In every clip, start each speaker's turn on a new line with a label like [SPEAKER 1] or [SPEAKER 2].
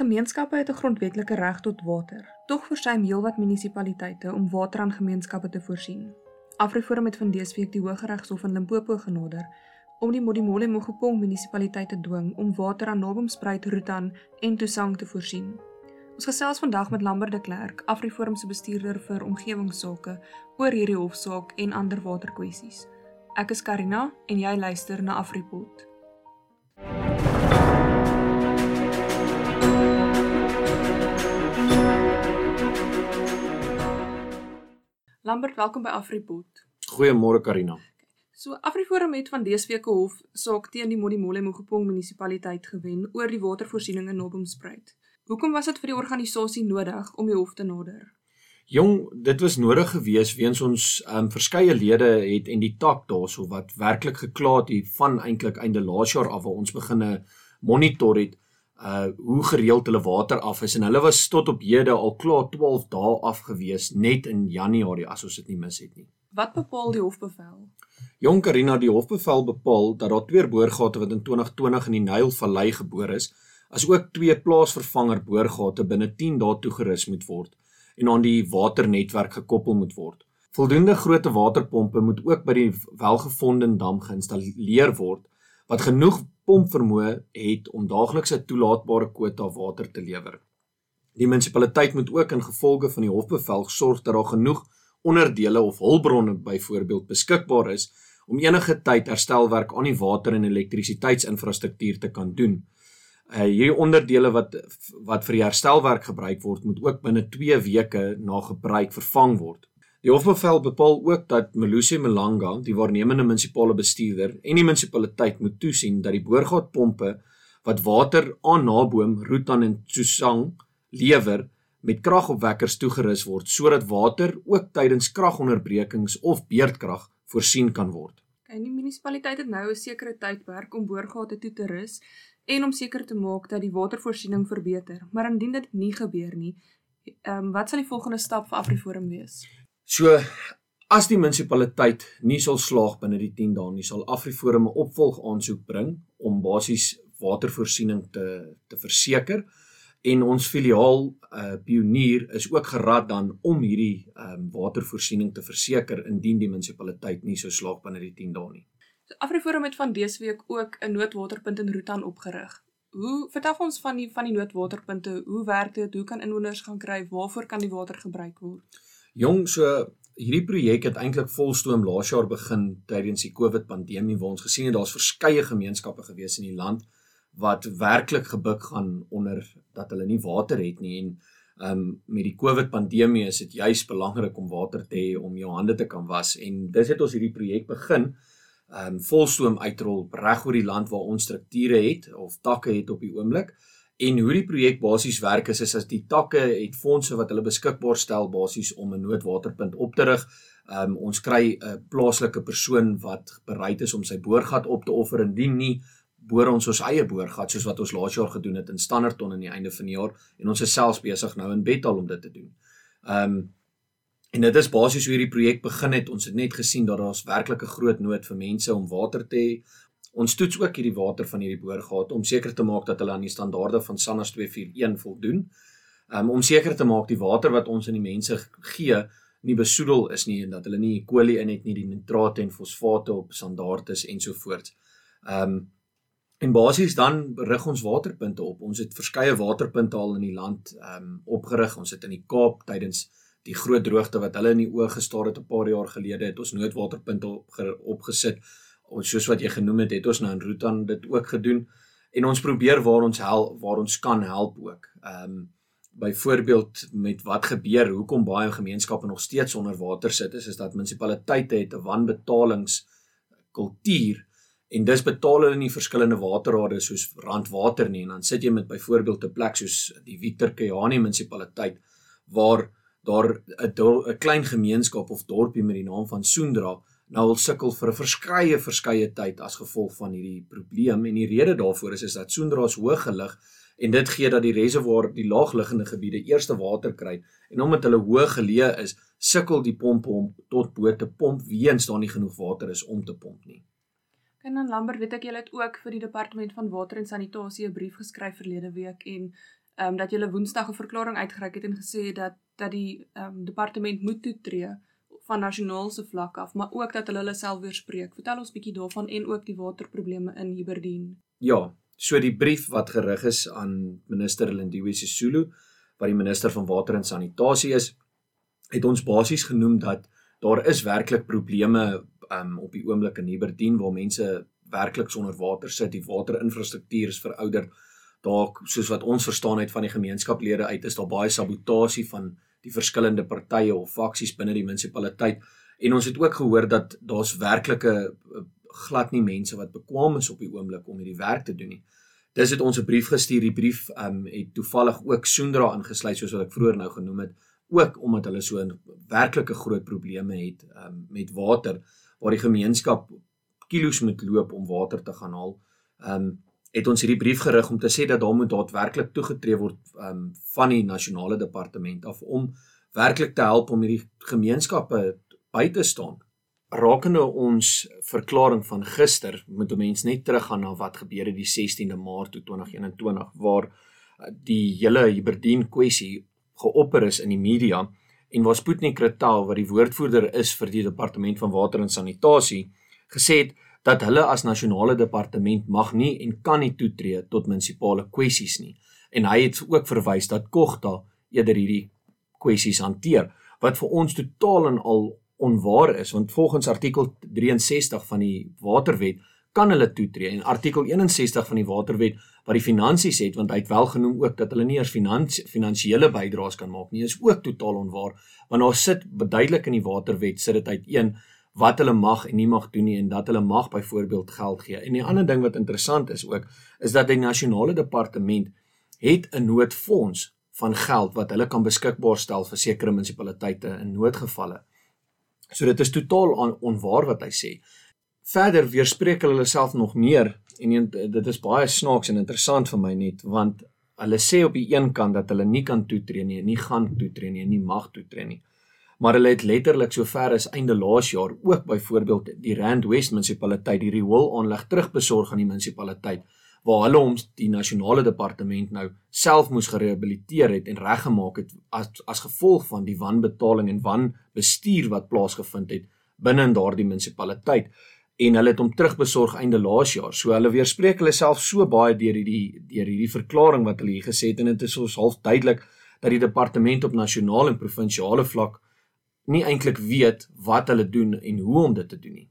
[SPEAKER 1] Gemeenskappe het 'n grondwetlike reg tot water. Tog versuim heelwat munisipaliteite om water aan gemeenskappe te voorsien. Afriforum het van week die Hooggeregshof in Limpopo genader om die Modimolle Mogopong munisipaliteit te dwing om water aan Nobomspruit, Rutan en Tusang te voorsien. Ons gesels vandag met Lambert de Klerk, Afriforum se bestuurder vir omgewingsake, oor hierdie hofsaak en ander waterkwessies. Ek is Karina en jy luister na Afripot. Lambert, welkom by Afripot.
[SPEAKER 2] Goeiemôre Karina.
[SPEAKER 1] So Afriforum het van dese week 'n hof saak teen die Modimolle Mogopong munisipaliteit gewen oor die watervoorsiening in Nobomspruit. Hoekom was dit vir die organisasie nodig om die hof te nader?
[SPEAKER 2] Jong, dit was nodig geweest weens ons um, verskeie lede het en die tak daarso wat werklik gekla het hier van eintlik einde laas jaar af waar ons begine monitor het uh hoe gereeld hulle water af is en hulle was tot op hede al klaar 12 dae af gewees net in Januarie as ons dit nie mis het nie.
[SPEAKER 1] Wat bepaal die hofbevel?
[SPEAKER 2] Jong Karina, die hofbevel bepaal dat daar twee boorgate wat in 2020 in die Nylvallei geboor is, asook twee plaasvervanger boorgate binne 10 dae toegerus moet word en aan die waternetwerk gekoppel moet word. Voldoende grootte waterpompe moet ook by die welgevonde dam geïnstalleer word wat genoeg pompvermoë het om daagliks 'n toelaatbare kwota water te lewer. Die munisipaliteit moet ook in gevolge van die hofbevel sorg dat daar genoeg onderdele of hulpbronne byvoorbeeld beskikbaar is om enige tyd herstelwerk aan die water en elektrisiteitsinfrastruktuur te kan doen. Uh hierdie onderdele wat wat vir die herstelwerk gebruik word, moet ook binne 2 weke na gebruik vervang word. Die hofbevel bepaal ook dat Melusi Malanga, die waarnemende munisipale bestuurder en die munisipaliteit moet toesien dat die boorgatpompe wat water aan Naboom, Rutan en Tsusang lewer met kragopwekkers toegerus word sodat water ook tydens kragonderbrekings of beurtkrag voorsien kan word.
[SPEAKER 1] En die munisipaliteit het nou 'n sekere tydperk om boorgate toe te rus en om seker te maak dat die watervoorsiening verbeter. Maar indien dit nie gebeur nie, ehm um, wat sal die volgende stap vir Afriforum wees?
[SPEAKER 2] So as die munisipaliteit nie sal slaag binne die 10 dae nie, sal Afriforum 'n opvolg aansoek bring om basies watervoorsiening te te verseker en ons filiaal uh Pionier is ook gerad dan om hierdie um watervoorsiening te verseker indien die munisipaliteit nie sou slaag binne die 10 dae nie.
[SPEAKER 1] Afriforum het van dese week ook 'n noodwaterpunt in Rutan opgerig. Hoe vertel ons van die van die noodwaterpunte? Hoe werk dit? Hoe kan inwoners gaan kry? Waarvoor kan die water gebruik word?
[SPEAKER 2] Jong, so hierdie projek het eintlik volstoom laas jaar begin tydens die COVID pandemie waar ons gesien het daar's verskeie gemeenskappe gewees in die land wat werklik gebuk gaan onder dat hulle nie water het nie en um met die COVID pandemie is dit juis belangrik om water te hê om jou hande te kan was en dis het ons hierdie projek begin um volstoom uitrol reg oor die land waar ons strukture het of takke het op die oomblik En hoe die projek basies werk is is as die takke het fondse wat hulle beskikbaar stel basies om 'n noodwaterpunt op te rig. Um ons kry 'n plaaslike persoon wat bereid is om sy boorgat op te offer indien nie boor ons ons eie boorgat soos wat ons laas jaar gedoen het in Standerton aan die einde van die jaar en ons is selfs besig nou in Bethal om dit te doen. Um en dit is basies hoe hierdie projek begin het. Ons het net gesien dat daar's werklik 'n groot nood vir mense om water te hê. Ons toets ook hierdie water van hierdie boorgate om seker te maak dat hulle aan die standaarde van SANAS 241 voldoen. Um, om seker te maak die water wat ons aan die mense gee nie besoedel is nie en dat hulle nie E. coli in het nie, die nitrate en fosfate op standaard is ensovoorts. Ehm um, en basies dan rig ons waterpunte op. Ons het verskeie waterpunte al in die land ehm um, opgerig. Ons het in die Kaap tydens die groot droogte wat hulle in die oë gestaar het 'n paar jaar gelede het ons noodwaterpunte op, opgesit ons soos wat jy genoem het, het ons nou in Rutan dit ook gedoen en ons probeer waar ons help waar ons kan help ook. Ehm um, byvoorbeeld met wat gebeur, hoekom baie gemeenskappe nog steeds onder water sit is is dat munisipaliteite het 'n wanbetalings kultuur en dis betaal hulle nie verskillende waterrade soos Randwater nie en dan sit jy met byvoorbeeld 'n plek soos die Victor Kayani munisipaliteit waar daar 'n 'n klein gemeenskap of dorpie met die naam van Soendra nou al sukkel vir 'n verskeie verskeie tyd as gevolg van hierdie probleem en die rede daarvoor is is dat Soendra is hoog gelig en dit gee dat die reservoir die laagliggende gebiede eerste water kry en omdat hulle hoog geleë is sukkel die pompe om tot bo te pomp weens daar nie genoeg water is om te pomp nie.
[SPEAKER 1] En dan Lambert weet ek jy het ook vir die departement van water en sanitasie 'n brief geskryf verlede week en ehm um, dat julle Woensdag 'n verklaring uitgereik het en gesê dat dat die ehm um, departement moet toetree van nasionale vlak af, maar ook dat hulle hulle self weerspreek. Vertel ons bietjie daarvan en ook die waterprobleme in Hiberdien.
[SPEAKER 2] Ja, so die brief wat gerig is aan minister Lindiwe Sisulu, wat die minister van water en sanitasie is, het ons basies genoem dat daar is werklik probleme um, op die oomblik in Hiberdien waar mense werklik sonder water sit. Die waterinfrastruktuur is verouderd. Daar soos wat ons verstaan uit van die gemeenskaplede uit is daar baie sabotasie van die verskillende partye of faksies binne die munisipaliteit en ons het ook gehoor dat daar's werklike eh, glad nie mense wat bekwame is op die oomblik om hierdie werk te doen nie. Dis het ons 'n brief gestuur. Die brief um het toevallig ook Soendra ingesluit soos wat ek vroeër nou genoem het, ook omdat hulle so 'n werklike groot probleme het um met water waar die gemeenskap kilos moet loop om water te gaan haal. Um het ons hierdie brief gerig om te sê dat daar moet daadwerklik toegetree word um van die nasionale departement af om werklik te help om hierdie gemeenskappe by te staan. Rakende ons verklaring van gister, moet 'n mens net teruggaan na wat gebeur het die 16de Maart 2021 waar uh, die hele Hiberdien kwessie geopper is in die media en waar Sputnik Kretaal wat die woordvoerder is vir die departement van water en sanitasie gesê het dat hulle as nasionale departement mag nie en kan nie toetree tot munisipale kwessies nie. En hy het ook verwys dat Kogta eerder hierdie kwessies hanteer wat vir ons totaal en al onwaar is want volgens artikel 63 van die waterwet kan hulle toetree en artikel 61 van die waterwet wat die finansies het want hy het wel genoem ook dat hulle nie eers finansie finansiële bydraes kan maak nie is ook totaal onwaar want daar sit beduidelik in die waterwet sit dit uit een wat hulle mag en nie mag doen nie en dat hulle mag byvoorbeeld geld gee. En die ander ding wat interessant is ook is dat die nasionale departement het 'n noodfonds van geld wat hulle kan beskikbaar stel vir sekere munisipaliteite in noodgevalle. So dit is totaal on, onwaar wat hy sê. Verder weerspreek hulle self nog meer en dit is baie snaaks en interessant vir my net want hulle sê op die een kant dat hulle nie kan toetree nie, nie gaan toetree nie, nie mag toetree nie maar hulle het letterlik sover as einde laas jaar ook byvoorbeeld die Rand West munisipaliteit die riool aanleg terugbesorg aan die munisipaliteit waar hulle hom die nasionale departement nou self moes gerehabiliteer het en reggemaak het as as gevolg van die wanbetaling en wanbestuur wat plaasgevind het binne in daardie munisipaliteit en hulle het hom terugbesorg einde laas jaar. So hulle weerspreek hulle self so baie deur hierdie deur hierdie verklaring wat hulle hier gesê het en dit is soos half duidelik dat die departement op nasionale en provinsiale vlak nie eintlik weet wat hulle doen en hoe om dit te doen nie.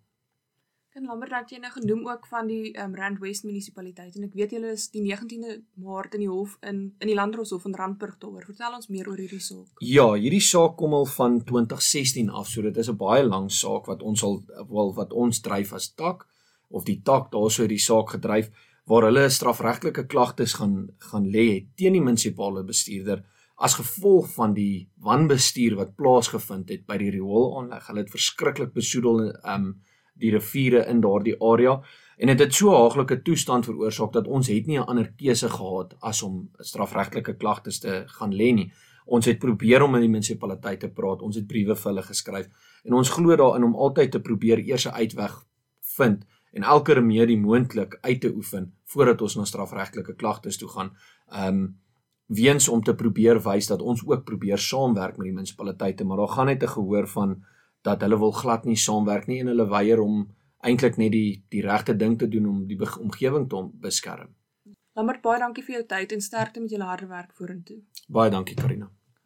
[SPEAKER 1] Kan Lambert dat jy nou genoem ook van die um, Rand West munisipaliteit en ek weet julle is die 19de Maart in die hof in in die Landdroshof in Randburg daaroor. Vertel ons meer oor hierdie saak.
[SPEAKER 2] Ja, hierdie saak kom al van 2016 af, so dit is 'n baie lang saak wat ons al wel wat ons dryf as tak of die tak daarso het die saak gedryf waar hulle strafregtelike klagtes gaan gaan lê teen die munisipale bestuurder as gevolg van die wanbestuur wat plaasgevind het by die rioolaanleg. Hulle het verskriklik besoedel um die riviere in daardie area en dit het, het so haaglike toestand veroorsaak dat ons het nie 'n ander keuse gehad as om strafregtelike klagtes te gaan lê nie. Ons het probeer om met die munisipaliteit te praat. Ons het briewe vir hulle geskryf en ons glo daarin om altyd te probeer eers 'n uitweg vind en elke remedie moontlik uit te oefen voordat ons na strafregtelike klagtes toe gaan. Um weens om te probeer wys dat ons ook probeer saamwerk met die munisipaliteite, maar daar gaan net 'n gehoor van dat hulle wil glad nie saamwerk nie en hulle weier om eintlik net die die regte ding te doen om die omgewing te beskerm.
[SPEAKER 1] Lambert, baie dankie vir jou tyd en sterkte met julle harde werk vorentoe.
[SPEAKER 2] Baie dankie Karina.